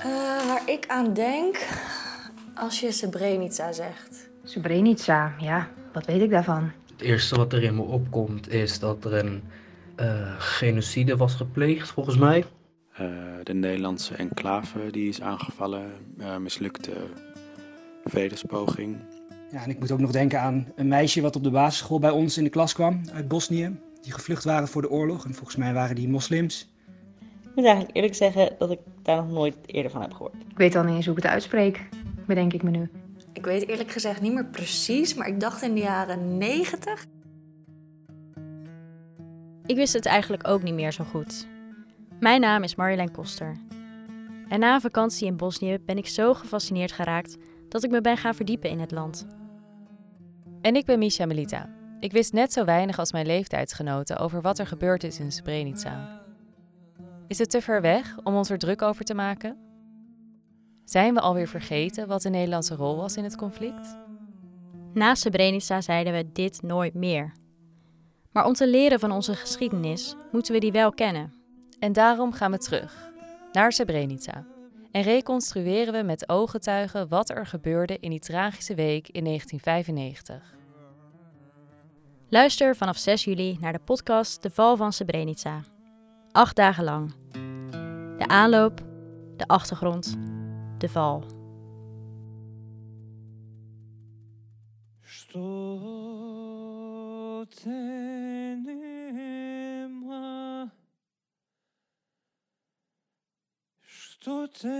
Uh, waar ik aan denk, als je Srebrenica zegt. Srebrenica, ja, wat weet ik daarvan? Het eerste wat er in me opkomt is dat er een uh, genocide was gepleegd, volgens mij. Uh, de Nederlandse enclave die is aangevallen, mislukte vredespoging. Ja, en ik moet ook nog denken aan een meisje wat op de basisschool bij ons in de klas kwam uit Bosnië. Die gevlucht waren voor de oorlog en volgens mij waren die moslims. Ik moet eigenlijk eerlijk zeggen dat ik daar nog nooit eerder van heb gehoord. Ik weet al niet eens hoe ik het uitspreek, bedenk ik me nu. Ik weet eerlijk gezegd niet meer precies, maar ik dacht in de jaren 90. Ik wist het eigenlijk ook niet meer zo goed. Mijn naam is Marjolein Koster. En na een vakantie in Bosnië ben ik zo gefascineerd geraakt dat ik me ben gaan verdiepen in het land. En ik ben Misha Melita. Ik wist net zo weinig als mijn leeftijdsgenoten over wat er gebeurd is in Srebrenica. Is het te ver weg om ons er druk over te maken? Zijn we alweer vergeten wat de Nederlandse rol was in het conflict? Na Srebrenica zeiden we dit nooit meer. Maar om te leren van onze geschiedenis moeten we die wel kennen. En daarom gaan we terug naar Srebrenica en reconstrueren we met ooggetuigen wat er gebeurde in die tragische week in 1995. Luister vanaf 6 juli naar de podcast De Val van Srebrenica. Acht dagen lang. De aanloop, de achtergrond, de val. Что ты